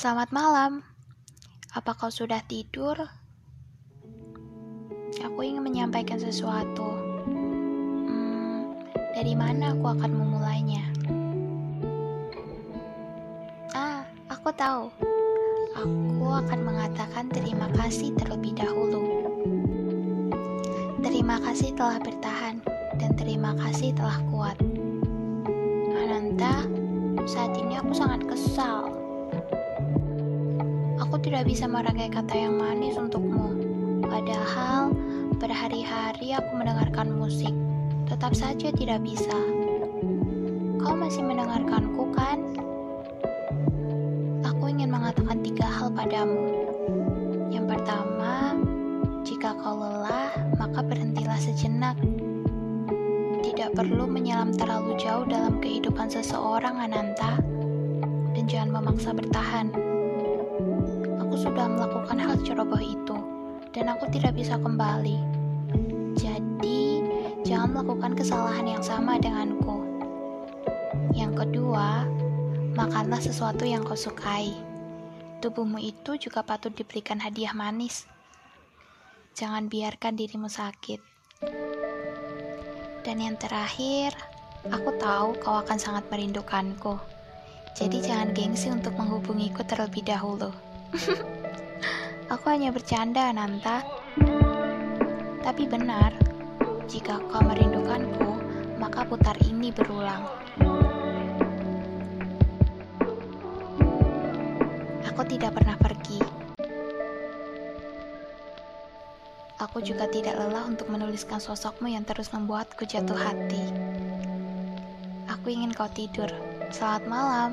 Selamat malam. Apa kau sudah tidur? Aku ingin menyampaikan sesuatu. Hmm, dari mana aku akan memulainya? Ah, aku tahu. Aku akan mengatakan terima kasih terlebih dahulu. Terima kasih telah bertahan dan terima kasih telah kuat. Ananta, saat ini aku sangat kesal. Tidak bisa merangkai kata yang manis untukmu. Padahal berhari-hari aku mendengarkan musik, tetap saja tidak bisa. Kau masih mendengarkanku kan? Aku ingin mengatakan tiga hal padamu. Yang pertama, jika kau lelah, maka berhentilah sejenak. Tidak perlu menyelam terlalu jauh dalam kehidupan seseorang, Ananta. Dan jangan memaksa bertahan. Sudah melakukan hal ceroboh itu, dan aku tidak bisa kembali. Jadi, jangan melakukan kesalahan yang sama denganku. Yang kedua, makanlah sesuatu yang kau sukai. Tubuhmu itu juga patut diberikan hadiah manis. Jangan biarkan dirimu sakit. Dan yang terakhir, aku tahu kau akan sangat merindukanku. Jadi jangan gengsi untuk menghubungiku terlebih dahulu. aku hanya bercanda, Nanta. Tapi benar, jika kau merindukanku, maka putar ini berulang. Aku tidak pernah pergi. Aku juga tidak lelah untuk menuliskan sosokmu yang terus membuatku jatuh hati. Aku ingin kau tidur. Selamat malam.